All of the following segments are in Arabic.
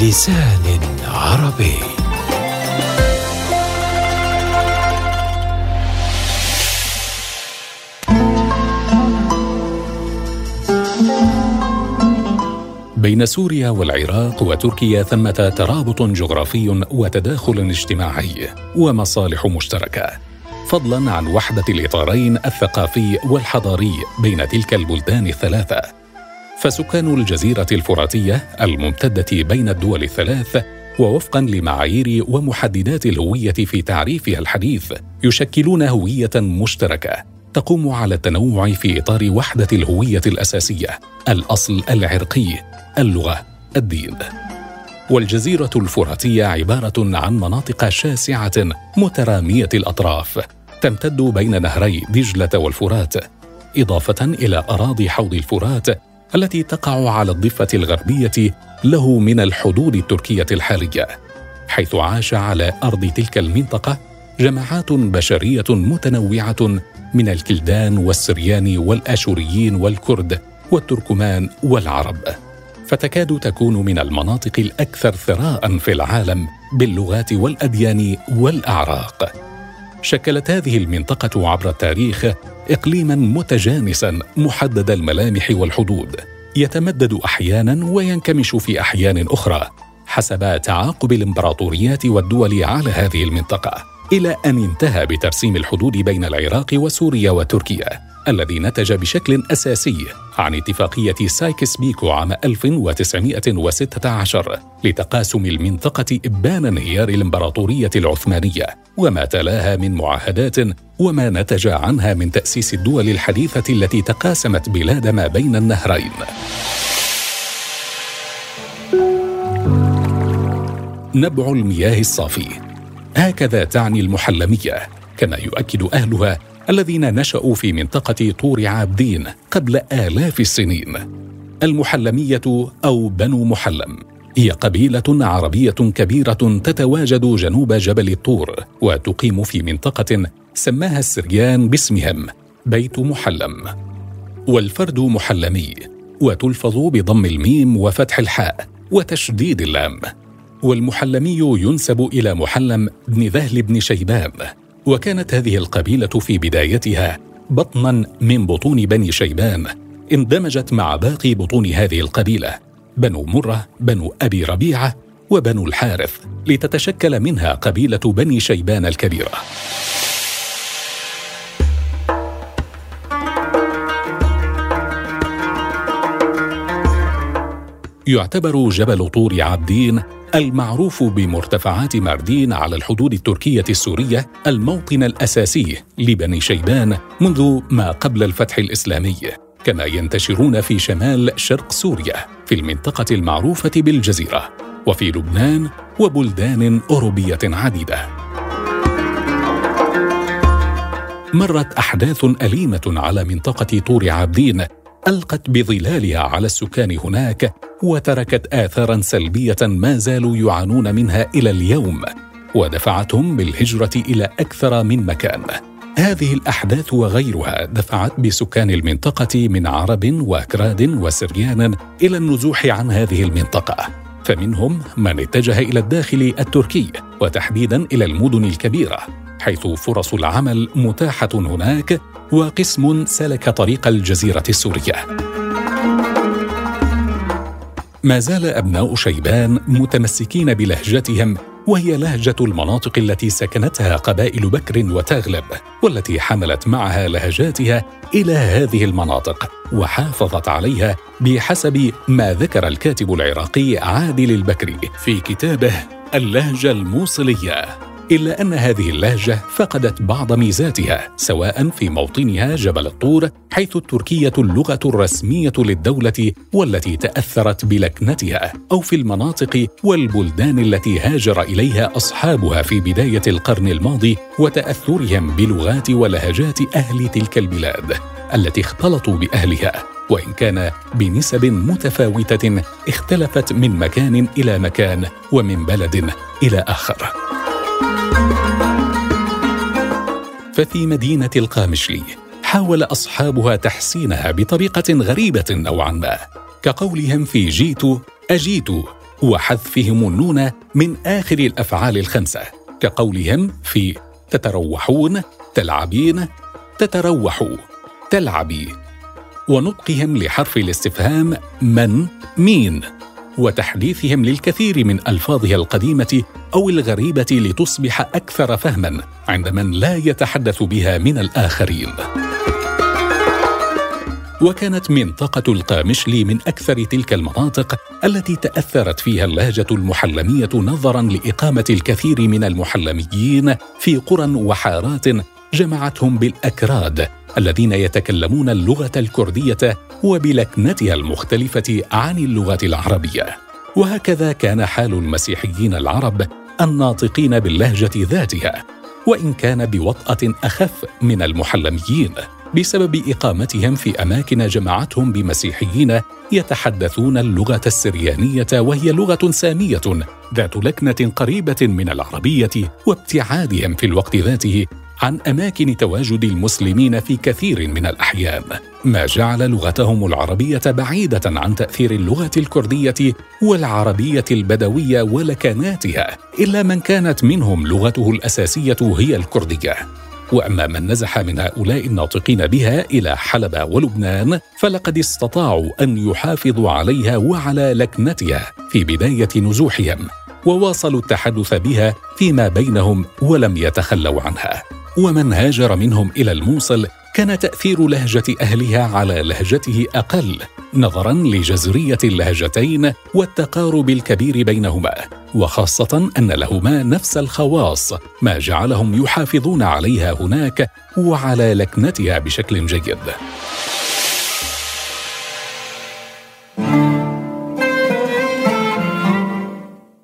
بلسان عربي. بين سوريا والعراق وتركيا ثمة ترابط جغرافي وتداخل اجتماعي ومصالح مشتركة. فضلا عن وحدة الإطارين الثقافي والحضاري بين تلك البلدان الثلاثة. فسكان الجزيرة الفراتية الممتدة بين الدول الثلاث ووفقا لمعايير ومحددات الهوية في تعريفها الحديث يشكلون هوية مشتركة تقوم على التنوع في إطار وحدة الهوية الأساسية الأصل العرقي اللغة الدين. والجزيرة الفراتية عبارة عن مناطق شاسعة مترامية الأطراف تمتد بين نهري دجلة والفرات إضافة إلى أراضي حوض الفرات التي تقع على الضفة الغربية له من الحدود التركية الحالية حيث عاش على أرض تلك المنطقة جماعات بشرية متنوعة من الكلدان والسريان والآشوريين والكرد والتركمان والعرب. فتكاد تكون من المناطق الأكثر ثراء في العالم باللغات والأديان والأعراق. شكلت هذه المنطقة عبر التاريخ اقليما متجانسا محدد الملامح والحدود يتمدد أحيانا وينكمش في أحيان أخرى حسب تعاقب الإمبراطوريات والدول على هذه المنطقة. إلى أن انتهى بترسيم الحدود بين العراق وسوريا وتركيا الذي نتج بشكل أساسي عن اتفاقية سايكس بيكو عام 1916 لتقاسم المنطقة إبان انهيار الإمبراطورية العثمانية وما تلاها من معاهدات وما نتج عنها من تأسيس الدول الحديثة التي تقاسمت بلاد ما بين النهرين. نبع المياه الصافي. هكذا تعني المحلمية كما يؤكد أهلها الذين نشأوا في منطقة طور عابدين قبل آلاف السنين. المحلمية أو بنو محلم هي قبيلة عربية كبيرة تتواجد جنوب جبل الطور وتقيم في منطقة سماها السريان باسمهم بيت محلم. والفرد محلمي وتلفظ بضم الميم وفتح الحاء وتشديد اللام. والمحلمي ينسب إلى محلم بن ذهل بن شيبان وكانت هذه القبيلة في بدايتها بطنا من بطون بني شيبان اندمجت مع باقي بطون هذه القبيلة بنو مرة بنو أبي ربيعة وبنو الحارث لتتشكل منها قبيلة بني شيبان الكبيرة. يعتبر جبل طور عابدين المعروف بمرتفعات ماردين على الحدود التركية السورية الموطن الأساسي لبني شيبان منذ ما قبل الفتح الإسلامي كما ينتشرون في شمال شرق سوريا في المنطقة المعروفة بالجزيرة وفي لبنان وبلدان أوروبية عديدة. مرت أحداث أليمة على منطقة طور عابدين ألقت بظلالها على السكان هناك وتركت آثارا سلبية ما زالوا يعانون منها إلى اليوم ودفعتهم بالهجرة إلى أكثر من مكان. هذه الأحداث وغيرها دفعت بسكان المنطقة من عرب وأكراد وسريان إلى النزوح عن هذه المنطقة. فمنهم من اتجه إلى الداخل التركي وتحديدا إلى المدن الكبيرة. حيث فرص العمل متاحة هناك وقسم سلك طريق الجزيرة السورية. ما زال أبناء شيبان متمسكين بلهجتهم وهي لهجة المناطق التي سكنتها قبائل بكر وتغلب والتي حملت معها لهجاتها إلى هذه المناطق وحافظت عليها بحسب ما ذكر الكاتب العراقي عادل البكري في كتابه اللهجة الموصلية. إلا أن هذه اللهجة فقدت بعض ميزاتها سواء في موطنها جبل الطور حيث التركية اللغة الرسمية للدولة والتي تأثرت بلكنتها أو في المناطق والبلدان التي هاجر إليها أصحابها في بداية القرن الماضي وتأثرهم بلغات ولهجات أهل تلك البلاد التي اختلطوا بأهلها. وإن كان بنسب متفاوتة اختلفت من مكان إلى مكان ومن بلد إلى آخر. ففي مدينة القامشلي حاول أصحابها تحسينها بطريقة غريبة نوعا ما كقولهم في جيت أجيت وحذفهم النون من آخر الأفعال الخمسة كقولهم في تتروحون تلعبين تتروحوا تلعبي ونطقهم لحرف الاستفهام من مين. وتحديثهم للكثير من ألفاظها القديمة أو الغريبة لتصبح أكثر فهما عند من لا يتحدث بها من الآخرين. وكانت منطقة القامشلي من أكثر تلك المناطق التي تأثرت فيها اللهجة المحلمية نظرا لإقامة الكثير من المحلميين في قرى وحارات جمعتهم بالأكراد الذين يتكلمون اللغة الكردية وبلكنتها المختلفة عن اللغة العربية. وهكذا كان حال المسيحيين العرب الناطقين باللهجة ذاتها، وإن كان بوطأة أخف من المحلميين. بسبب إقامتهم في أماكن جمعتهم بمسيحيين يتحدثون اللغة السريانية وهي لغة سامية ذات لكنة قريبة من العربية وابتعادهم في الوقت ذاته عن أماكن تواجد المسلمين في كثير من الأحيان ما جعل لغتهم العربية بعيدة عن تأثير اللغة الكردية والعربية البدوية ولكناتها إلا من كانت منهم لغته الأساسية هي الكردية. وأما من نزح من هؤلاء الناطقين بها إلى حلب ولبنان فلقد استطاعوا أن يحافظوا عليها وعلى لكنتها في بداية نزوحهم وواصلوا التحدث بها فيما بينهم ولم يتخلوا عنها. ومن هاجر منهم إلى الموصل كان تأثير لهجة أهلها على لهجته أقل نظرا لجذرية اللهجتين والتقارب الكبير بينهما وخاصة أن لهما نفس الخواص ما جعلهم يحافظون عليها هناك وعلى لكنتها بشكل جيد.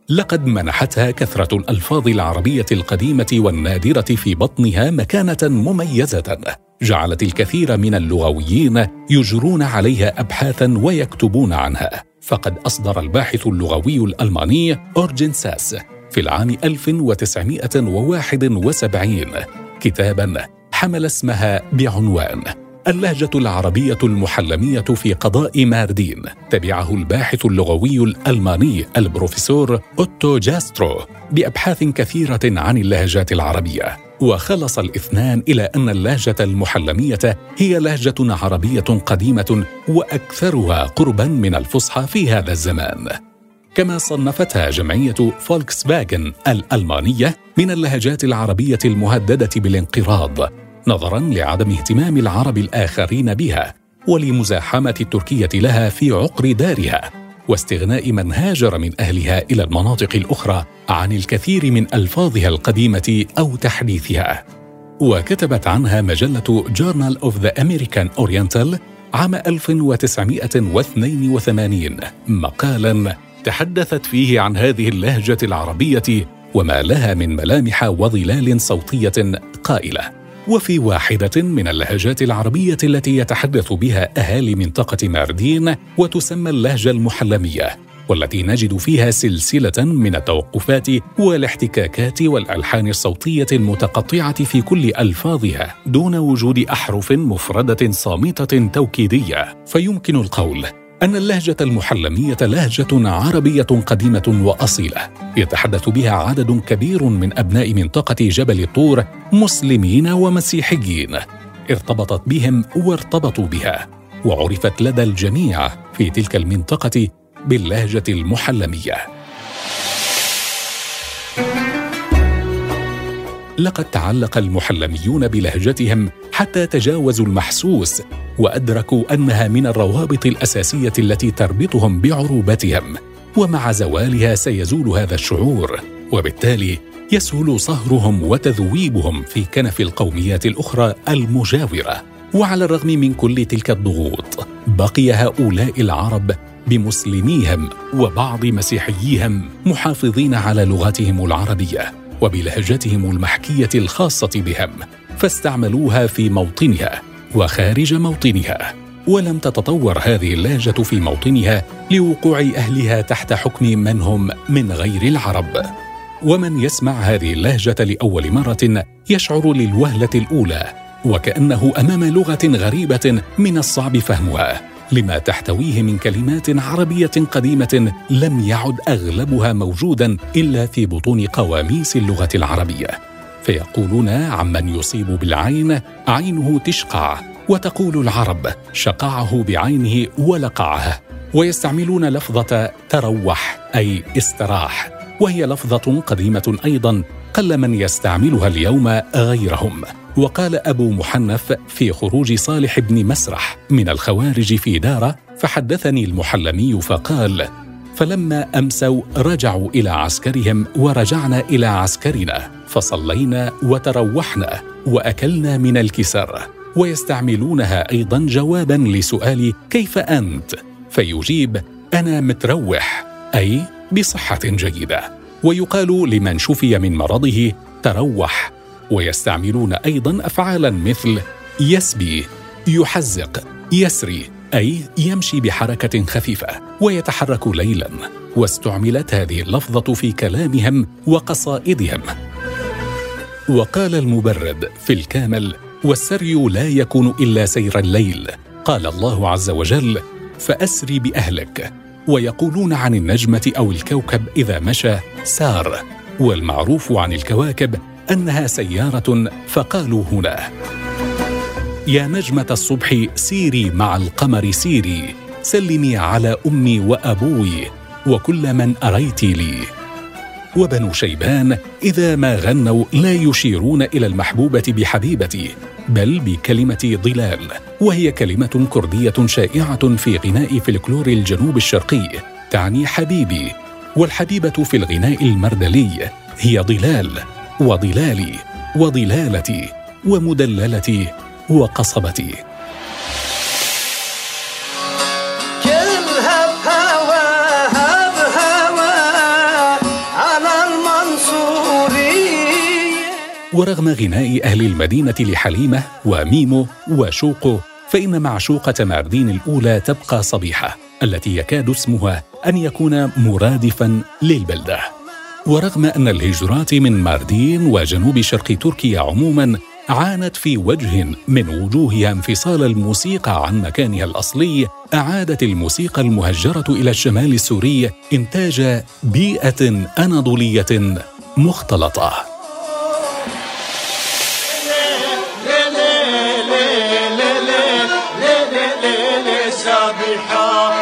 لقد منحتها كثرة الألفاظ العربية القديمة والنادرة في بطنها مكانة مميزة. جعلت الكثير من اللغويين يجرون عليها ابحاثا ويكتبون عنها. فقد أصدر الباحث اللغوي الألماني اورجن ساس في العام 1971 كتابا حمل اسمها بعنوان. اللهجة العربية المحلمية في قضاء ماردين. تبعه الباحث اللغوي الألماني البروفيسور أوتو جاسترو بأبحاث كثيرة عن اللهجات العربية. وخلص الاثنان إلى أن اللهجة المحلمية هي لهجة عربية قديمة وأكثرها قربا من الفصحى في هذا الزمان. كما صنفتها جمعية فولكس فاجن الألمانية من اللهجات العربية المهددة بالانقراض. نظرا لعدم اهتمام العرب الآخرين بها ولمزاحمة التركيه لها في عقر دارها واستغناء من هاجر من أهلها إلى المناطق الأخرى عن الكثير من ألفاظها القديمة أو تحديثها. وكتبت عنها مجلة Journal of the American Oriental عام 1982 مقالا تحدثت فيه عن هذه اللهجة العربية وما لها من ملامح وظلال صوتية قائلة. وفي واحدة من اللهجات العربية التي يتحدث بها أهالي منطقة ماردين وتسمى اللهجة المحلمية والتي نجد فيها سلسلة من التوقفات والاحتكاكات والألحان الصوتية المتقطعة في كل ألفاظها دون وجود أحرف مفردة صامتة توكيدية. فيمكن القول أن اللهجة المحلمية لهجة عربية قديمة وأصيلة يتحدث بها عدد كبير من أبناء منطقة جبل الطور مسلمين ومسيحيين. ارتبطت بهم وارتبطوا بها وعرفت لدى الجميع في تلك المنطقة باللهجة المحلمية. لقد تعلق المحلميون بلهجتهم حتى تجاوزوا المحسوس وأدركوا أنها من الروابط الأساسية التي تربطهم بعروبتهم ومع زوالها سيزول هذا الشعور وبالتالي يسهل صهرهم وتذويبهم في كنف القوميات الأخرى المجاورة. وعلى الرغم من كل تلك الضغوط بقي هؤلاء العرب بمسلميهم وبعض مسيحييهم محافظين على لغتهم العربية وبلهجتهم المحكية الخاصة بهم فاستعملوها في موطنها. وخارج موطنها. ولم تتطور هذه اللهجة في موطنها لوقوع أهلها تحت حكم من هم من غير العرب. ومن يسمع هذه اللهجة لأول مرة يشعر للوهلة الأولى وكأنه أمام لغة غريبة من الصعب فهمها لما تحتويه من كلمات عربية قديمة لم يعد أغلبها موجودا إلا في بطون قواميس اللغة العربية. فيقولون عمن يصيب بالعين عينه تشقع وتقول العرب شقعه بعينه ولقعه ويستعملون لفظة تروح أي استراح وهي لفظة قديمة أيضا قل من يستعملها اليوم غيرهم. وقال أبو محنف في خروج صالح بن مسرح من الخوارج في دارة فحدثني المحلمي فقال فلما أمسوا رجعوا إلى عسكرهم ورجعنا إلى عسكرنا. فصلينا وتروحنا وأكلنا من الكسر ويستعملونها أيضا جوابا لسؤال كيف أنت؟ فيجيب أنا متروح أي بصحة جيدة. ويقال لمن شفي من مرضه تروح. ويستعملون أيضا افعالا مثل يسبي يحزق يسري أي يمشي بحركة خفيفة ويتحرك ليلا. واستعملت هذه اللفظة في كلامهم وقصائدهم. وقال المبرد في الكامل والسري لا يكون إلا سير الليل. قال الله عز وجل فأسري بأهلك. ويقولون عن النجمة أو الكوكب إذا مشى سار. والمعروف عن الكواكب أنها سيارة فقالوا هنا يا نجمة الصبح سيري مع القمر سيري سلمي على أمي وأبوي وكل من أريت لي. وبنو شيبان إذا ما غنوا لا يشيرون إلى المحبوبة بحبيبتي بل بكلمة ضلال وهي كلمة كردية شائعة في غناء فلكلور الجنوب الشرقي تعني حبيبي والحبيبة في الغناء المردلي هي ضلال وضلالي وضلالتي ومدللتي وقصبتي. ورغم غناء أهل المدينة لحليمة وميمو وشوقو فإن معشوقة ماردين الأولى تبقى صبيحة التي يكاد اسمها أن يكون مرادفا للبلدة. ورغم أن الهجرات من ماردين وجنوب شرق تركيا عموما عانت في وجه من وجوهها انفصال الموسيقى عن مكانها الأصلي أعادت الموسيقى المهجرة إلى الشمال السوري إنتاج بيئة أناضولية مختلطة. رابحه